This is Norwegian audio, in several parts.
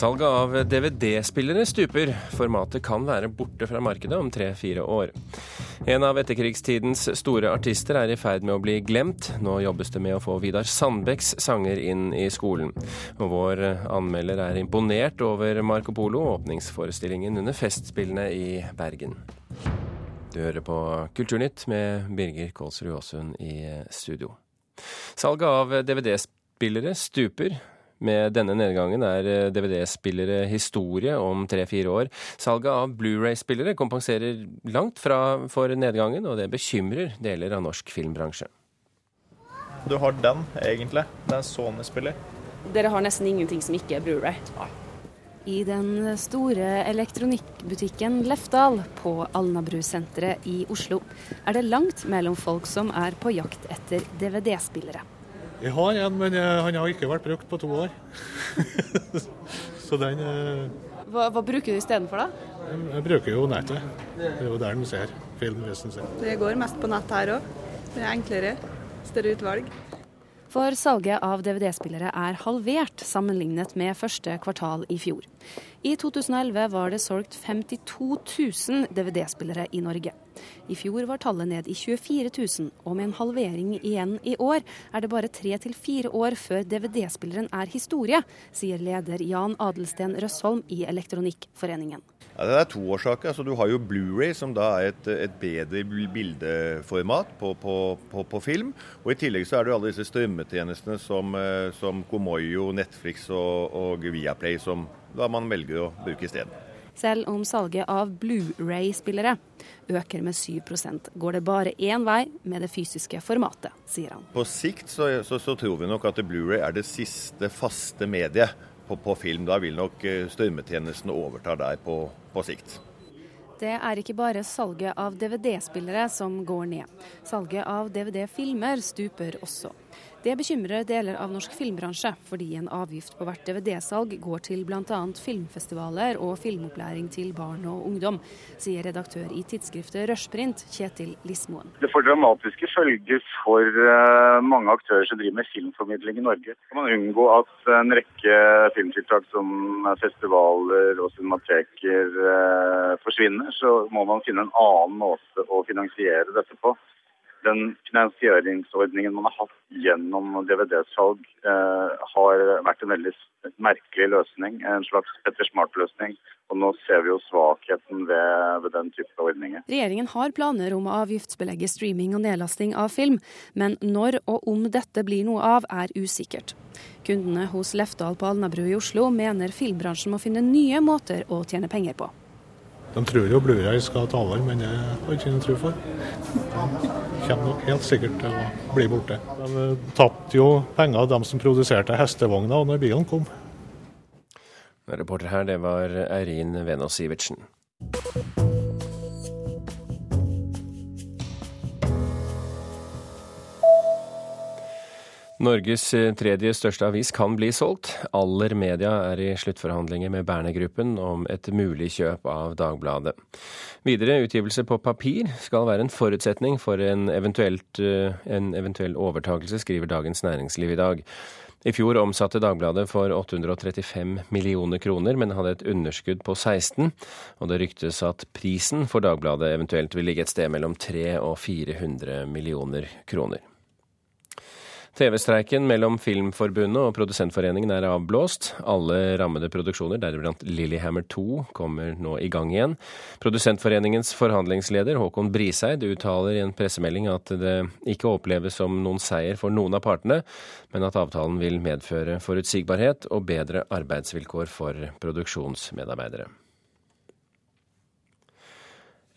Salget av DVD-spillere stuper. Formatet kan være borte fra markedet om tre-fire år. En av etterkrigstidens store artister er i ferd med å bli glemt. Nå jobbes det med å få Vidar Sandbecks sanger inn i skolen. Og vår anmelder er imponert over Marco Polo, og åpningsforestillingen under Festspillene i Bergen. Du hører på Kulturnytt med Birger Kålsrud Aasund i studio. Salget av DVD-spillere stuper. Med denne nedgangen er eh, DVD-spillere historie om tre-fire år. Salget av Blu-ray-spillere kompenserer langt fra for nedgangen, og det bekymrer deler av norsk filmbransje. Du har den, egentlig. Det er en Sony-spiller. Dere har nesten ingenting som ikke er Blu-ray? I den store elektronikkbutikken Lefdal på Alnabru-senteret i Oslo er det langt mellom folk som er på jakt etter DVD-spillere. Jeg har en, men eh, han har ikke vært brukt på to år. Så den eh, hva, hva, bruker du istedenfor, da? Jeg, jeg bruker jo nettet. Det er jo der den ser film. hvis den ser. Det går mest på nett her òg. Det er enklere. Større utvalg. For salget av DVD-spillere er halvert sammenlignet med første kvartal i fjor. I 2011 var det solgt 52 000 DVD-spillere i Norge. I fjor var tallet ned i 24 000, og med en halvering igjen i år er det bare tre til fire år før DVD-spilleren er historie, sier leder Jan Adelsten Røsholm i Elektronikkforeningen. Ja, det er to årsaker. Altså, du har jo Blu-ray, som da er et, et bedre bildeformat på, på, på, på, film. Og I tillegg så er det jo alle disse strømmetjenestene som, eh, som Komoyo, Netflix og, og Viaplay, som da man velger å bruke isteden. Selv om salget av Blu-ray-spillere øker med 7% går det bare én vei med det fysiske formatet, sier han. På sikt så, så, så tror vi nok at Blu-ray er det siste faste mediet på, på, film. Da vil nok strømmetjenesten overta der på, på sikt. Det er ikke bare salget av DVD-spillere som går ned. Salget av DVD-filmer stuper også. Det bekymrer deler av norsk filmbransje, fordi en avgift på hvert DVD-salg går til bl.a. filmfestivaler og filmopplæring til barn og ungdom, sier redaktør i tidsskriftet Rushprint, Kjetil Lismoen. Det får dramatiske følger for eh, mange aktører som driver med filmformidling i Norge. Kan man unngå at en rekke filmtiltak som festivaler og cinemateker eh, forsvinner, så må man finne en annen måte å finansiere dette på den finansieringsordningen man har hatt gjennom DVD-salg, eh, har vært en veldig merkelig løsning. En slags Petter Smart-løsning. Og nå ser vi jo svakheten ved, ved, den type ordninger. Regjeringen har planer om å avgiftsbelegge streaming og nedlasting av film, men når og om dette blir noe av, er usikkert. Kundene hos Lefdal på Alnabru i Oslo mener filmbransjen må finne nye måter å tjene penger på. De tror jo Blu-ray skal ta over, men det har jeg ikke noe tro for. Kommer nok helt sikkert til å bli borte. De tapte jo penger, de som produserte hestevogner, når bilen kom. Reporter her, det var Eirin Venås Sivertsen. Norges eh, tredje største avis kan bli solgt. Aller Media er i sluttforhandlinger med Berner-gruppen om et mulig kjøp av Dagbladet. Videre utgivelse på papir skal være en forutsetning for en, eh, en eventuell overtakelse, skriver Dagens Næringsliv i dag. I fjor omsatte Dagbladet for 835 millioner kroner, men hadde et underskudd på 16, og det ryktes at prisen for Dagbladet eventuelt vil ligge et sted mellom 300 og 400 millioner kroner. TV-streiken mellom Filmforbundet og Produsentforeningen er avblåst. Alle rammede produksjoner, deriblant Lillehammer 2, kommer nå i gang igjen. Produsentforeningens forhandlingsleder Håkon Briseid uttaler i en pressemelding at det ikke oppleves som noen seier for noen av partene, men at avtalen vil medføre forutsigbarhet og bedre arbeidsvilkår for produksjonsmedarbeidere.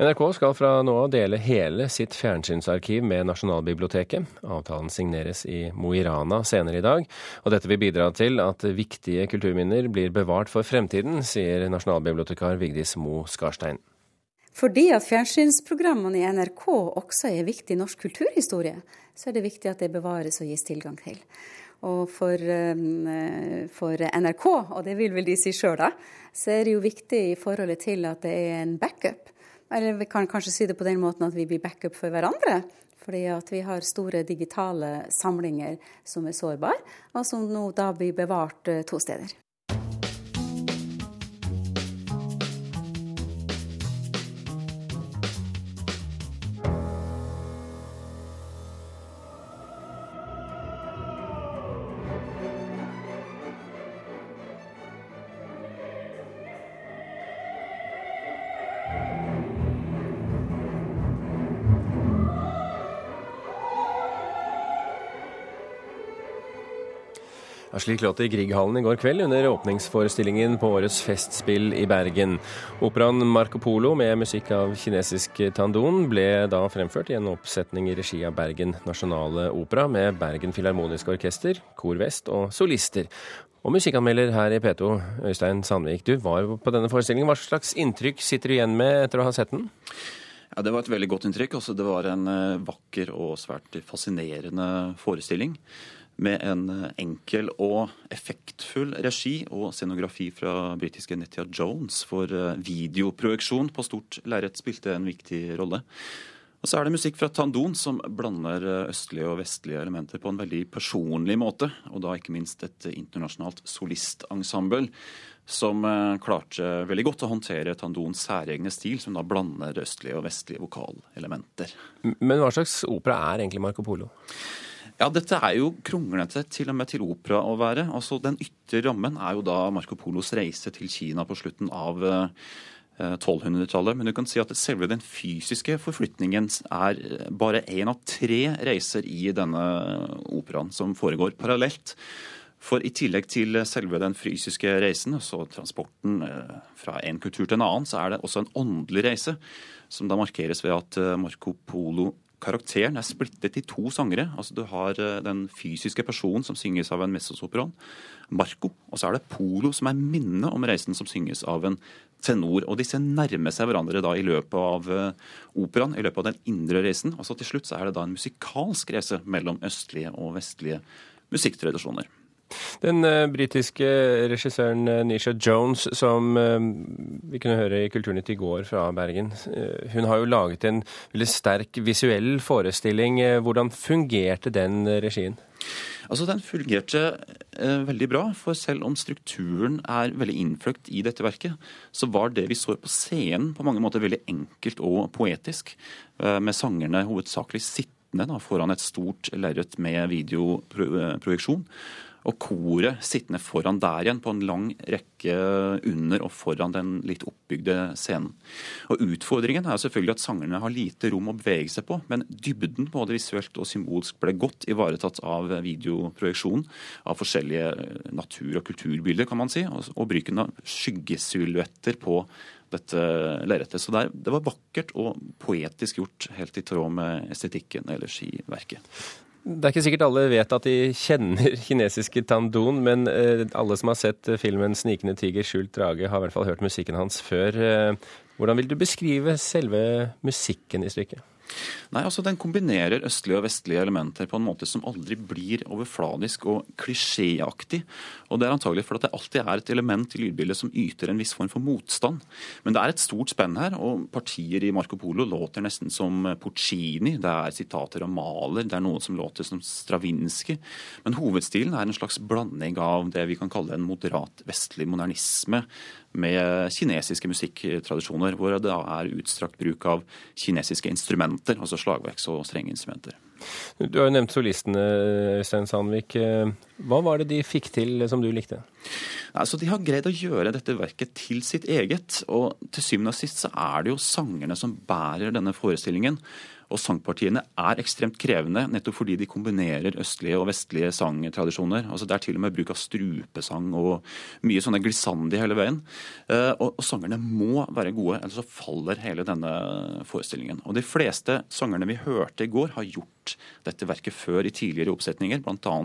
NRK skal fra nå av dele hele sitt fjernsynsarkiv med Nasjonalbiblioteket. Avtalen signeres i Mo i Rana senere i dag, og dette vil bidra til at viktige kulturminner blir bevart for fremtiden, sier nasjonalbibliotekar Vigdis Mo Skarstein. Fordi at fjernsynsprogrammene i NRK også er viktig norsk kulturhistorie, så er det viktig at det bevares og gis tilgang til. Og for, eh, for NRK, og det vil vel de si sjøl da, så er det jo viktig i forholdet til at det er en backup. Eller vi kan kanskje si det på den måten at vi blir backup for hverandre. Fordi at vi har store digitale samlinger som er sårbare, og som nå da blir bevart eh, to steder. Ja, slik låt det i Grieghallen i går kveld under åpningsforestillingen på årets festspill i Bergen. Operaen Marco Polo med musikk av kinesisk tandon ble da fremført i en oppsetning i regi av Bergen Nasjonale Opera med Bergen Filharmoniske Orkester, Kor Vest og solister. Og musikkanmelder her i P2, Øystein Sandvik, du var på denne forestillingen. Hva slags inntrykk sitter du igjen med etter å ha sett den? Ja, Det var et veldig godt inntrykk. Altså, det var en eh, vakker og svært fascinerende forestilling med en eh, enkel og effektfull regi og scenografi fra britiske Nettia Jones, for eh, videoprojeksjon på stort lerret spilte en viktig rolle. Og så er det musikk fra Tandon som blander eh, østlige og vestlige elementer på en veldig personlig måte, og da ikke minst et internasjonalt solistensemble som klarte veldig godt å håndtere Tandons særegne stil, som da blander østlige og vestlige vokalelementer. Men hva slags opera er egentlig Marco Polo? Ja, dette er jo kronglete til og med til opera å være. Altså, Den ytre rammen er jo da Marco Polos reise til Kina på slutten av 1200-tallet. Eh, Men du kan si at selve den fysiske forflytningen er eh, bare én av tre reiser i denne operaen som foregår parallelt. For i tillegg til selve den fysiske reisen, så transporten eh, fra en kultur til en annen, så er det også en åndelig reise, som da markeres ved at Marco Polo karakteren er splittet i to sangere. Altså Du har eh, den fysiske personen som synges av en mezzosopran, Marco. Og så er det Polo som er minnet om reisen, som synges av en tenor. Og disse nærmer seg hverandre da i løpet av uh, operaen, i løpet av den indre reisen. Og så til slutt så er det da en musikalsk reise mellom østlige og vestlige musikktradisjoner. Den uh, britiske regissøren uh, Nisha Jones, som uh, vi kunne høre i Kulturnytt i går fra Bergen, hun har jo laget en veldig sterk visuell forestilling. Hvordan fungerte den regien? Altså, Den fungerte eh, veldig bra, for selv om strukturen er veldig innfløkt i dette verket, så var det vi så på scenen på mange måter veldig enkelt og poetisk, eh, med sangerne hovedsakelig sittende da, foran et stort lerret med videoprojeksjon og koret sittende foran der igjen på en lang rekke under og foran den litt oppbygde scenen. Og Utfordringen er selvfølgelig at sangerne har lite rom å bevege seg på, men dybden både visuelt og symbolsk ble godt ivaretatt av videoprojeksjonen av forskjellige natur- og kulturbilder, kan man si, og bruken av skyggesilhuetter på dette lerretet. Så det var vakkert og poetisk gjort, helt i tråd med estetikken ellers i verket. Det er ikke sikkert alle vet at de kjenner kinesiske Tandon, men eh, alle som har sett eh, filmen 'Snikende tiger, skjult drage', har i hvert fall hørt musikken hans før. Eh, hvordan vil du beskrive selve musikken i stykket? Nei, altså Den kombinerer østlige og vestlige elementer på en måte som aldri blir overfladisk og klisjéaktig. Og Det er antagelig fordi det alltid er et element i lydbildet som yter en viss form for motstand. Men det er et stort spenn her, og partier i Marco Polo låter nesten som Puccini. Det er sitater av Maler, det er noe som låter som Stravinskij. Men hovedstilen er en slags blanding av det vi kan kalle en moderat vestlig modernisme med kinesiske musikktradisjoner, hvor det er utstrakt bruk av kinesiske instrumenter, altså slagverks- og strengeinstrumenter. Du har jo nevnt solistene, Øystein Sandvik. Hva var det de fikk til som du likte? Altså, de har greid å gjøre dette verket til sitt eget. Og til syvende og sist så er det jo sangerne som bærer denne forestillingen. Og sangpartiene er ekstremt krevende, nettopp fordi de kombinerer østlige og vestlige sangtradisjoner. Altså Det er til og med bruk av strupesang og mye sånne glissandi hele veien. Eh, og, og sangerne må være gode, ellers så faller hele denne forestillingen. Og de fleste sangerne vi hørte i går, har gjort dette verket før i tidligere oppsetninger, bl.a.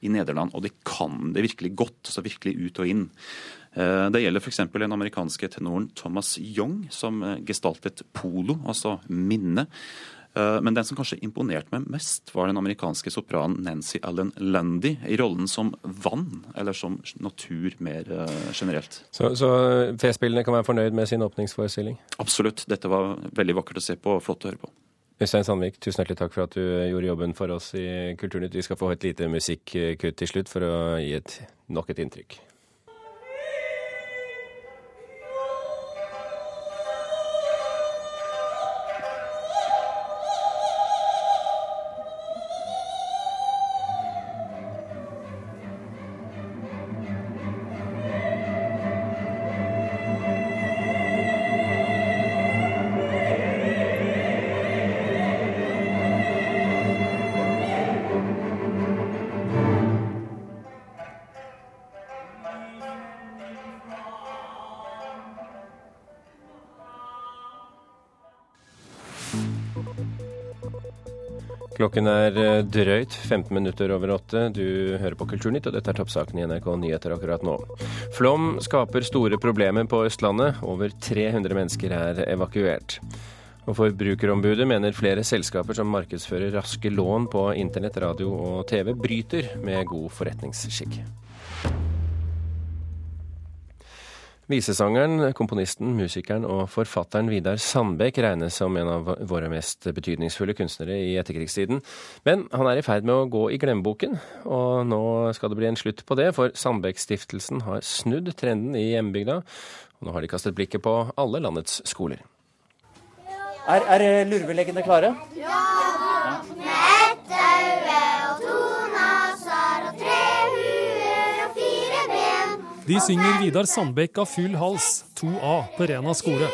i Nederland. Og de kan det virkelig godt, altså virkelig ut og inn. Eh, det gjelder f.eks. den amerikanske tenoren Thomas Young, som gestaltet polo, altså minne. Eh, men den som kanskje imponerte meg mest, var den amerikanske sopranen Nancy Allen Lundy i rollen som vann, eller som natur mer eh, generelt. Så, så Festspillene kan være fornøyd med sin åpningsforestilling? Absolutt. Dette var veldig vakkert å se på og flott å høre på. Øystein Sandvik, tusen hjertelig takk for at du gjorde jobben for oss i Kulturnytt. Vi skal få et lite musikkutt til slutt for å gi et, nok et inntrykk. Klokken er eh, drøyt 15 minutter over åtte. Du hører på Kulturnytt, og dette er toppsaken i NRK Nyheter akkurat nå. Flom skaper store problemer på Østlandet. Over 300 mennesker er evakuert. Og Forbrukerombudet mener flere selskaper som markedsfører raske lån på internett, radio og TV, bryter med god forretningsskikk. Visesangeren, komponisten, musikeren og forfatteren Vidar Sandbekk regnes som en av våre mest betydningsfulle kunstnere i etterkrigstiden. Men han er i ferd med å gå i glemmeboken, og nå skal det bli en slutt på det, for Sandbekk-stiftelsen har snudd trenden i hjembygda, og nå har de kastet blikket på alle landets skoler. Er, er lurveleggene klare? Ja! De synger Vidar Sandbekk av full hals, 2A på Rena skole.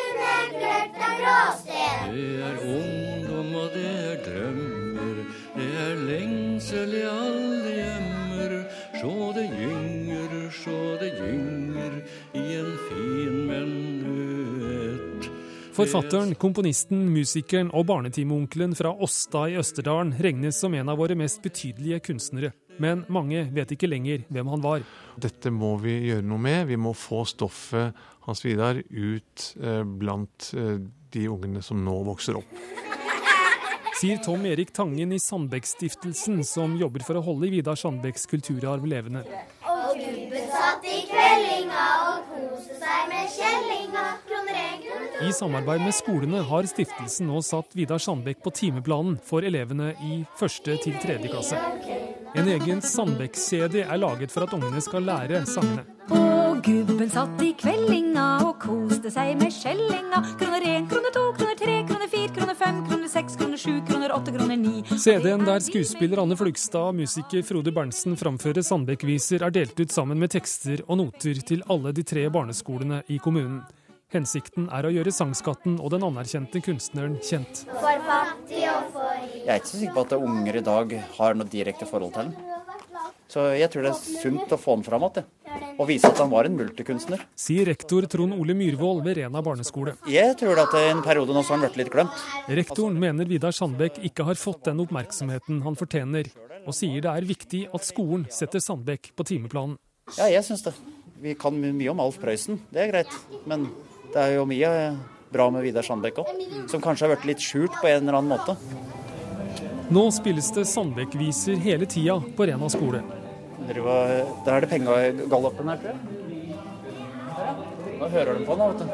Det er ungdom og det er drømmer, det er lengsel i alle hjemmer. Sjå det gynger, sjå det gynger i en fin menuett. Forfatteren, komponisten, musikeren og barnetimeonkelen fra Åsta i Østerdalen regnes som en av våre mest betydelige kunstnere. Men mange vet ikke lenger hvem han var. Dette må vi gjøre noe med. Vi må få stoffet Hans Vidar ut eh, blant eh, de ungene som nå vokser opp. Sier Tom Erik Tangen i Sandbekk-stiftelsen, som jobber for å holde Vidar Sandbekks kulturarv levende. Og gubben satt i kveldinga og koste seg med kjellinga. I samarbeid med skolene har stiftelsen nå satt Vidar Sandbekk på timeplanen for elevene i første til tredje klasse. En egen Sandbekk-CD er laget for at ungene skal lære sangene. Og gubben satt i kveldinga og koste seg med skjellinga. Kroner én, kroner to, kroner tre, kroner fire, kroner fem, kroner seks, kroner sju, kroner åtte, kroner ni. CD-en der skuespiller Anne Flugstad og musiker Frode Berntsen framfører Sandbekk-viser, er delt ut sammen med tekster og noter til alle de tre barneskolene i kommunen. Hensikten er å gjøre sangskatten og den anerkjente kunstneren kjent. For fattig og for. Jeg er ikke så sikker på at unger i dag har noe direkte forhold til den. Så jeg tror det er sunt å få den fram igjen. Og vise at han var en multikunstner. Sier rektor Trond Ole Myhrvold ved Rena barneskole. Jeg tror at i en periode nå så har han blitt litt glemt. Rektoren mener Vidar Sandbekk ikke har fått den oppmerksomheten han fortjener, og sier det er viktig at skolen setter Sandbekk på timeplanen. Ja, jeg syns det. Vi kan mye om Alf Prøysen, det er greit. Men det er jo mye bra med Vidar Sandbekk òg, som kanskje har vært litt skjult på en eller annen måte. Nå spilles det Sandbekk-viser hele tida på Rena skole. Der er det pengegaloppen her, tror jeg. Nå hører de på nå, vet du.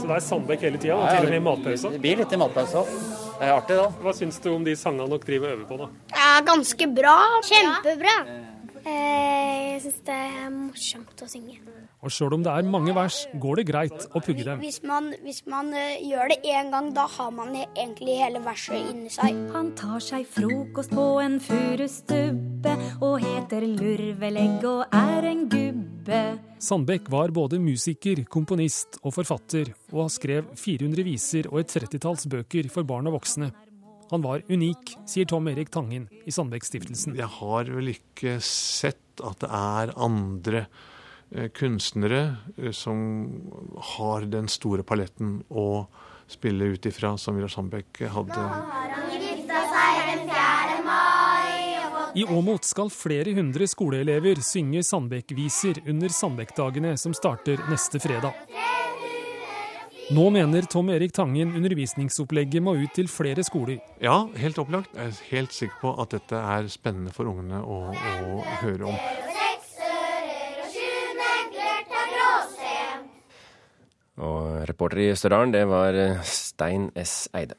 Så det er Sandbekk hele tida, og til og med i matpausa? Det blir litt i matpausa òg. Det er artig, da. Hva syns du om de sangene dere driver og øver på, da? Ja, ganske bra. Kjempebra. Eh, jeg syns det er morsomt å synge. Og sjøl om det er mange vers, går det greit å pugge dem. Hvis man, hvis man eh, gjør det én gang, da har man egentlig hele verset inni seg. Han tar seg frokost på en furustubbe og heter Lurvelegg og er en gubbe. Sandbekk var både musiker, komponist og forfatter, og har skrev 400 viser og et trettitalls bøker for barn og voksne. Han var unik, sier Tom Erik Tangen i Sandbekk-stiftelsen. Jeg har vel ikke sett at det er andre eh, kunstnere eh, som har den store paletten å spille ut ifra som Vidar Sandbekk hadde. I Åmot skal flere hundre skoleelever synge Sandbekk-viser under Sandbekkdagene som starter neste fredag. Nå mener Tom Erik Tangen undervisningsopplegget må ut til flere skoler. Ja, helt opplagt. Jeg er helt sikker på at dette er spennende for ungene å, å høre om. Og reporter i Østerdalen, det var Stein S. Eide.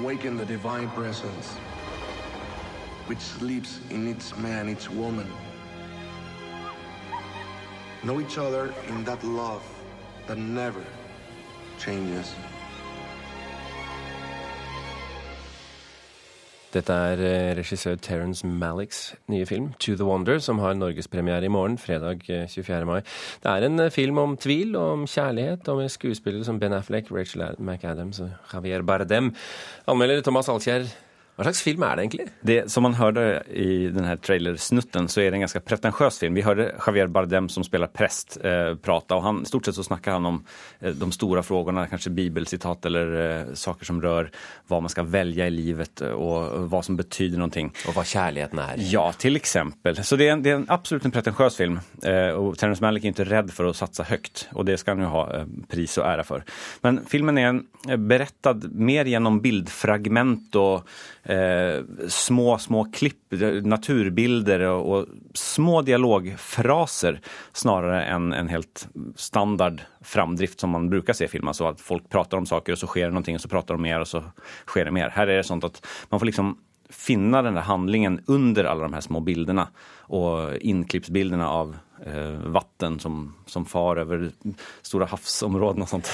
Awaken the divine presence which sleeps in its man, its woman. Know each other in that love that never changes. Dette er eh, regissør Terence Malicks nye film 'To the Wonder', som har norgespremiere i morgen, fredag 24. mai. Det er en eh, film om tvil og om kjærlighet, og med skuespillere som Ben Affleck, Rachel McAdams og Javier Bardem. Anmelder Thomas Alkjær, Hva slags film er det egentlig? Det, som man hørte i denne trailersnutten så er det en ganske pretensiøs film. Vi hørte Javier Bardem som spiller prest, eh, prata og han, stort sett så snakker han om eh, de store spørsmålene, kanskje bibelsitat eller eh, saker som rør hva man skal velge i livet og hva som betyder noe. Og hva kjærligheten er. Ja, til eksempel. Så det er, en, det er en, absolut en pretensiøs film. Eh, och Terrence Malick er ikke redd for å satsa høyt, og det skal han jo ha eh, pris og ære for. Men filmen er en, berettet mer gjennom bildfragment och eh, små, små klipp, eh, naturbilder och små dialogfraser snarere enn en helt standard framdrift som man bruker se i film. Alltså at folk prater om saker og så sker det noe, og så prater de mer og så sker det mer. Her er det sånt at man får liksom finne den handlingen under alle de her små bildene og innklippsbildene av eh, vatten som, som far over store havsområden og sånt.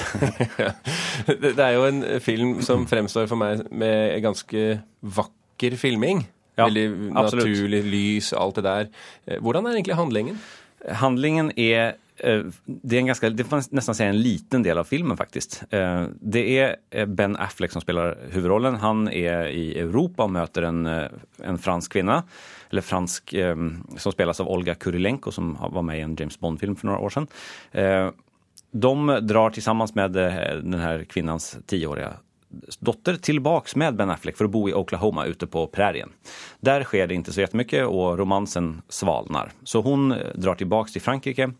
det, er jo en film som fremstår for meg med ganske vakker filming. Ja, Veldig absolutt. naturlig lys, alt det der. Eh, Hvordan er egentlig handlingen? Handlingen är eh, det er en ganska, det får nesten si en liten del av filmen faktiskt. Eh, Det är eh, Ben Affleck som spiller huvudrollen. Han er i Europa og møter en, en fransk kvinna, eller fransk, eh, som spelas av Olga Kurilenko som var med i en James Bond-film for noen år sedan. Eh, De drar sammen med denne kvinnens tiårige dotter tillbaks med Ben Affleck för att bo i Oklahoma ute på prärien. Där sker det inte så jättemycket och romansen svalnar. Så eh, drar tillbaks till Frankrike.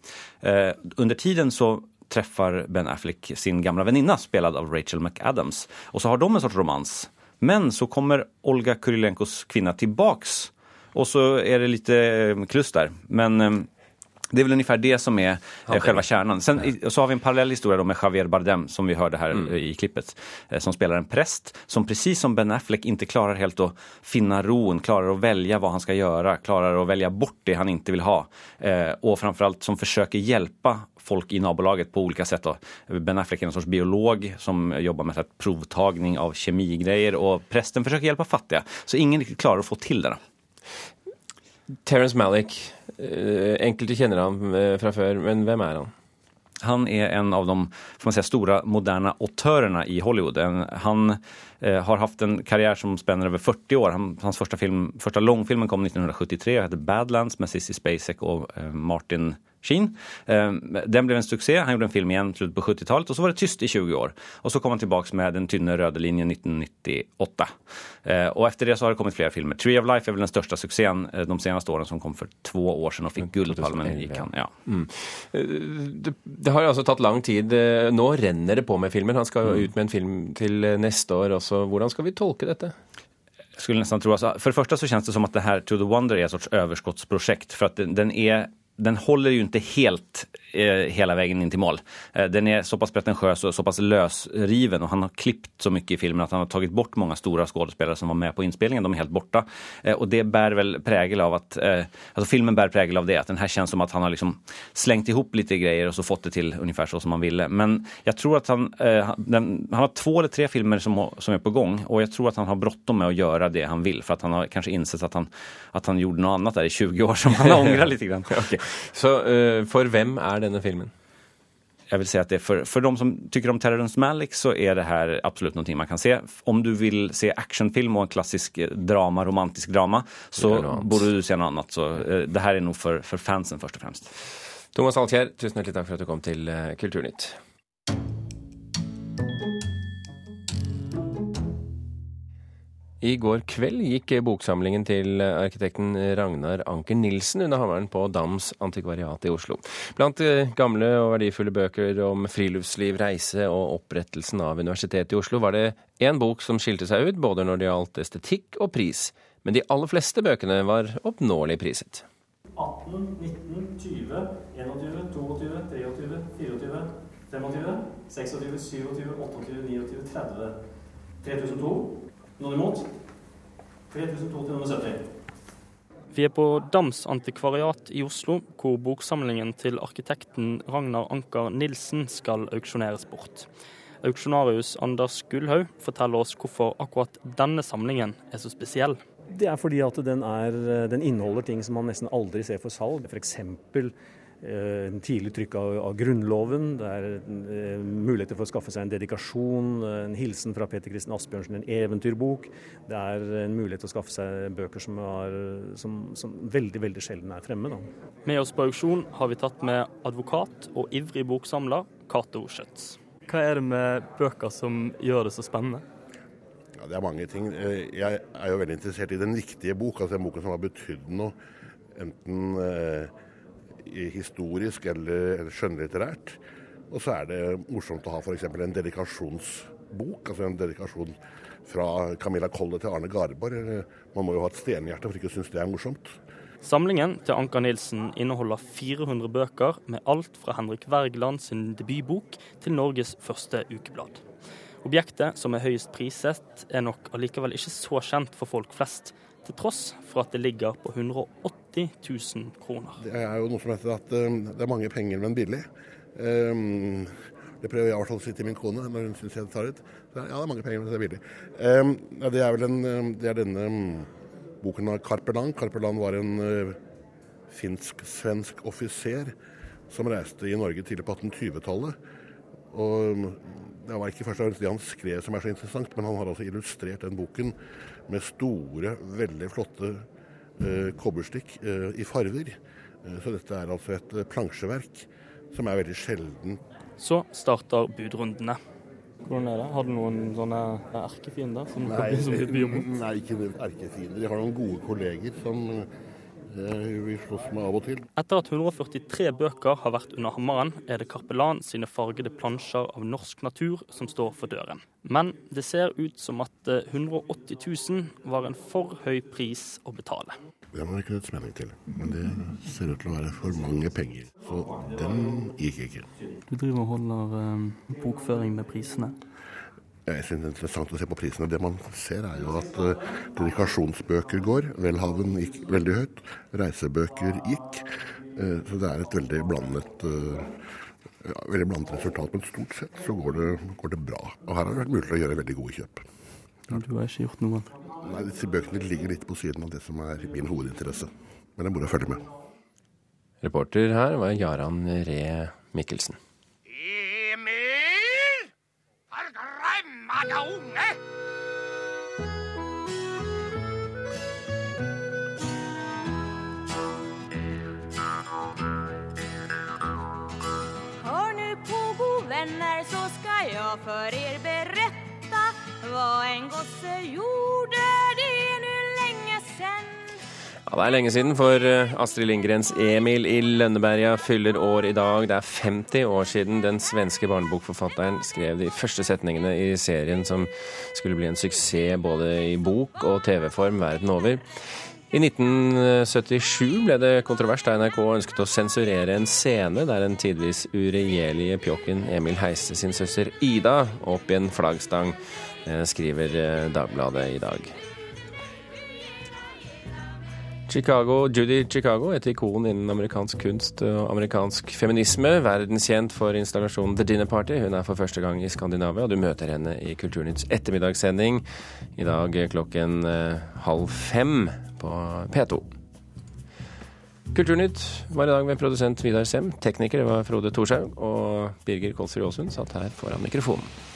Eh, under tiden så träffar Ben Affleck sin gamla väninna spelad av Rachel McAdams. Och så har de en sorts romans. Men så kommer Olga Kurilenkos kvinna tillbaks och så är det lite kluss der. där. Men eh, det är väl ungefär det som är okay. själva kärnan. Sen så har vi en parallell historia då med Javier Bardem som vi hörde här mm. i klippet. eh, Som spelar en präst som precis som Ben Affleck inte klarar helt att finna ron, klarar att välja vad han ska göra, klarar att välja bort det han inte vill ha. Og Och framförallt som försöker hjälpa folk i nabolaget på olika sätt. Då. Ben Affleck är en sorts biolog som jobbar med provtagning av kemigrejer och prästen försöker hjälpa fattiga. Så ingen riktigt klarar att få till det. Terence Malick, eh, enkelte kjenner ham eh, fra før, men hvem er han? Han er en av de säga, stora moderna autörerna i Hollywood. Han eh, har haft en karriere som spenner over 40 år. Han, hans første, film, første långfilmen kom 1973 og hette Badlands med Sissy Spacek og eh, Martin Sheen. Eh, den blev en succé. Han gjorde en film igen slutet på 70-talet och så var det tyst i 20 år. Och så kom han tillbaks med Den tynne röda linjen 1998. Og och efter det så har det kommit flera filmer. Tree of Life är väl den största succén eh, de senaste åren som kom för två år sedan och fick Guldpalmen i Cannes. Ja. Mm. Eh, Det, det har altså tatt lang tid. Eh, Nå renner det på med filmen. Han skal jo Mm. ut med en film til neste år også. Hvordan skal vi tolke dette? Jag skulle nästan tro, alltså, för det första så känns det som att det här To the Wonder är ett sorts överskottsprojekt för att den, den är den håller ju inte helt eh, hela vägen in till mål. Eh, den är så pass pretentiös och så pass lösriven och han har klippt så mycket i filmen att han har tagit bort många stora skådespelare som var med på inspelningen. De är helt borta. Eh, och det bär väl prägel av att, alltså filmen bär prägel av det. Att den här känns som att han har liksom slängt ihop lite grejer och så fått det till ungefär så som han ville. Men jag tror han, eh, den, han har två eller tre filmer som, som är på gång och jag tror att han har bråttom med att göra det han vill för att han har kanske insett att han, att han gjorde något annat där i 20 år som han ångrar lite grann. Ok. Så uh, for hvem er denne filmen? Jeg vil si at det for för de som tykker om Terrorens Malick så er det her absolutt noe man kan se. Om du vil se actionfilm og en klassisk eh, drama, romantisk drama så burde borde du se noe annet. Så uh, det her er noe for, for fansen først og fremst. Thomas Alkjær, tusen hjertelig takk for at du kom til Kulturnytt. I går kveld gikk boksamlingen til arkitekten Ragnar Anker Nilsen under hammeren på Dams antikvariat i Oslo. Blant eh, gamle og verdifulle bøker om friluftsliv, reise og opprettelsen av Universitetet i Oslo var det én bok som skilte seg ut, både når det gjaldt estetikk og pris. Men de aller fleste bøkene var oppnåelig priset. 18, 19, 20, 21, 22, 23, 24, 25, 26, 27, 28, 29, 30. 3002. Noen imot? 3002 til nummer 70. Vi er på Dams antikvariat i Oslo, hvor boksamlingen til arkitekten Ragnar Anker Nilsen skal auksjoneres bort. Auksjonarius Anders Gullhaug forteller oss hvorfor akkurat denne samlingen er så spesiell. Det er fordi at den, er, den inneholder ting som man nesten aldri ser for salg. F.eks. eh, en tidlig trykk av, av Grunnloven. Det er eh, muligheter for å skaffe seg en dedikasjon, eh, en hilsen fra Peter Kristen Asbjørnsen, en eventyrbok. Det er en mulighet til å skaffe seg bøker som, er, som, som veldig veldig sjelden er fremme. Da. Med oss på auksjon har vi tatt med advokat og ivrig boksamler Cato Schjøtz. Hva er det med bøker som gjør det så spennende? Ja, det er mange ting. Eh, Jeg er jo veldig interessert i den riktige bok, altså den boken som har betydd noe. Enten eh, historisk eller, skjønnlitterært. Og så er det morsomt å ha f.eks. en dedikasjonsbok. Altså en dedikasjon fra Camilla Collett til Arne Garborg. Man må jo ha et stenhjerte for ikke å synes det er morsomt. Samlingen til Anker Nilsen inneholder 400 bøker med alt fra Henrik Wergeland sin debutbok til Norges første ukeblad. Objektet, som er høyest priset, er nok allikevel ikke så kjent for folk flest, til tross for at det ligger på 180 000 kroner. Det er jo noe som heter at eh, det er mange penger, men billig. Um, det prøver jeg i hvert fall å si til min kone når hun syns jeg tar ut. Ja, det er mange penger, men det er billig. Um, det er vel en, um, det er denne um, boken av Karpelan. Karpelan var en uh, finsk-svensk offiser som reiste i Norge tidlig på 1820-tallet. Og um, det var ikke først og fremst det han skrev som er så interessant, men han har også illustrert den boken med store, veldig flotte kobberstikk eh, i farver. Eh, så dette er altså et eh, plansjeverk som er veldig sjelden. Så starter budrundene. Hvordan er det? Har du noen sånne erkefiender? Som Nei, som nei, ikke erkefiender. Jeg har noen gode kolleger som eh, vi slåss med av og til. Etter at 143 bøker har vært under hammeren, er det Karpelan sine fargede plansjer av norsk natur som står for døren. Men det ser ut som at eh, 180 000 var en for høy pris å betale. Det har man ikke nødt mening til, men det ser ut til å være for mange penger. Så den gikk ikke. Du driver og holder eh, bokføring med prisene. Jeg synes det er interessant å se på prisene. Det man ser er jo at uh, dedikasjonsbøker går. Welhaven gikk veldig høyt. Reisebøker gikk. Eh, så det er et veldig blandet eh, ja, veldig blandet resultat. Men stort sett så går det, går det bra. Og her har det vært mulig å gjøre veldig gode kjøp. Du har ikke gjort noen. Nei, Disse bøkene ligger litt på siden av det som er min hovedinteresse. Men det er moro å følge med. Reporter her var Jaran Ree Mikkelsen. Emil! Forgremmede unge! Hör nu på god vänner så ska jag för er berätta vad en gosse gjorde Ja, Det er lenge siden, for eh, Astrid Lindgrens Emil i Lønneberga fyller år i dag. Det er 50 år siden den svenske barnebokforfatteren skrev de første setningene i serien som skulle bli en suksess både i bok og TV-form verden over. I 1977 ble det kontrovers da NRK ønsket å sensurere en scene der den tidvis uregjerlige pjokken Emil heiste sin søster Ida opp i en flaggstang, skriver eh, Dagbladet i dag. Chicago, Judy Chicago, et ikon innen amerikansk kunst og amerikansk feminisme. Verdenskjent for installasjonen The Dinner Party. Hun er for første gang i Skandinavia, og du møter henne i Kulturnytts ettermiddagssending i dag klokken eh, halv fem på P2. Kulturnytt var i dag med produsent Vidar Sem. Tekniker var Frode Thorshaug, og Birger Kolsrud Aasund satt her foran mikrofonen.